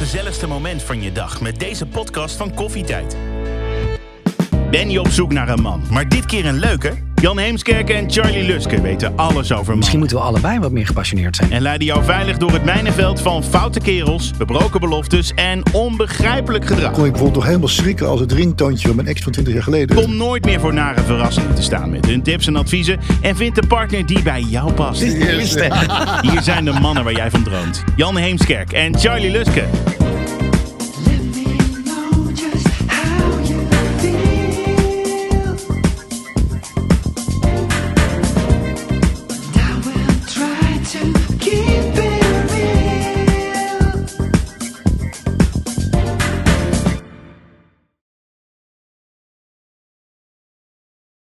gezelligste moment van je dag met deze podcast van Koffietijd. Ben je op zoek naar een man, maar dit keer een leuke? Jan Heemskerk en Charlie Luske weten alles over mannen. Misschien moeten we allebei wat meer gepassioneerd zijn. En leiden jou veilig door het mijnenveld van foute kerels, gebroken beloftes en onbegrijpelijk gedrag. kon ik bijvoorbeeld toch helemaal schrikken als het ringtoontje van mijn ex van 20 jaar geleden. Kom nooit meer voor nare verrassingen te staan met hun tips en adviezen en vind de partner die bij jou past. Hier zijn de mannen waar jij van droomt. Jan Heemskerk en Charlie Luske.